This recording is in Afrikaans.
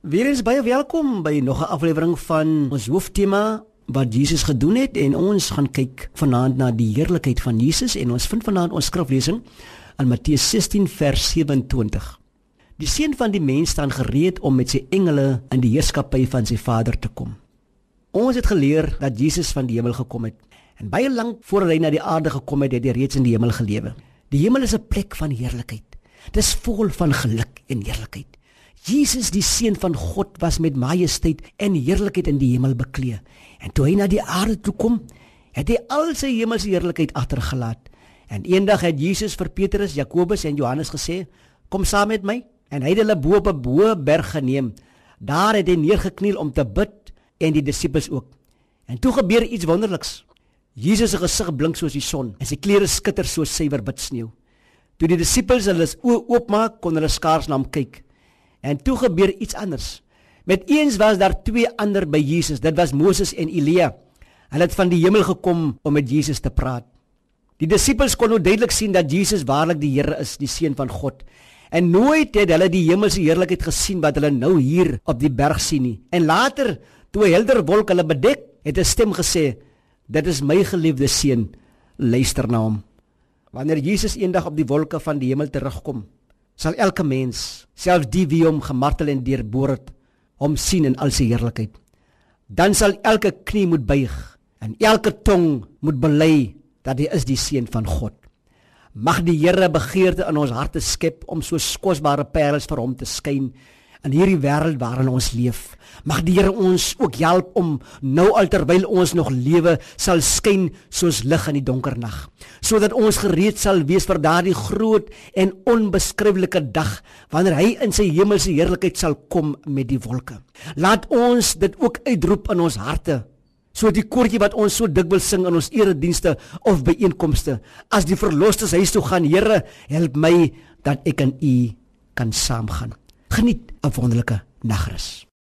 Weerens baie welkom by nog 'n aflewering van ons hooftema wat Jesus gedoen het en ons gaan kyk vanaand na die heerlikheid van Jesus en ons vind vanaand ons skriflesing in Matteus 16 vers 27. Die seun van die mens staan gereed om met sy engele in die heerskappy van sy Vader te kom. Ons het geleer dat Jesus van die hemel gekom het en baie lank voordat hy na die aarde gekom het, het hy reeds in die hemel gelewe. Die hemel is 'n plek van heerlikheid. Dit is vol van geluk en heerlikheid. Jesus die seun van God was met majesteit en heerlikheid in die hemel beklee. En toe hy na die aarde toe kom, het hy al sy hemelse heerlikheid agtergelaat. En eendag het Jesus vir Petrus, Jakobus en Johannes gesê: "Kom saam met my." En hy het hulle bo op 'n bo berg geneem. Daar het hy neergekniel om te bid en die disippels ook. En toe gebeur iets wonderliks. Jesus se gesig blink soos die son en sy klere skitter soos suiwer wit sneeu. Toe die disippels hulle oë oopmaak, kon hulle skaars na hom kyk. En toe gebeur iets anders. Met eens was daar twee ander by Jesus. Dit was Moses en Elia. Hulle het van die hemel gekom om met Jesus te praat. Die disippels kon nou duidelik sien dat Jesus waarlik die Here is, die seun van God. En nooit het hulle die hemelse heerlikheid gesien wat hulle nou hier op die berg sien nie. En later, toe 'n helder wolk hulle bedek, het 'n stem gesê: "Dit is my geliefde seun, luister na hom." Wanneer Jesus eendag op die wolke van die hemel terugkom, sal elke mens, selfs die wie hom gemartel en deurboor het, hom sien in al sy heerlikheid. Dan sal elke knie moet buig en elke tong moet bely dat hy is die seun van God. Mag die Here begeerte in ons harte skep om so kosbare parels vir hom te skyn in hierdie wêreld waarin ons leef. Mag die Here ons ook help om nou alterwyl ons nog lewe sal skyn soos lig in die donker nag, sodat ons gereed sal wees vir daardie groot en onbeskryflike dag wanneer hy in sy hemelse heerlikheid sal kom met die wolke. Laat ons dit ook uitroep in ons harte. So die koortjie wat ons so dikwels sing in ons eredienste of byeenkomste, as die verlosters huis toe gaan, Here, help my dat ek aan U kan saamgaan. Geniet 'n wonderlike nagrus.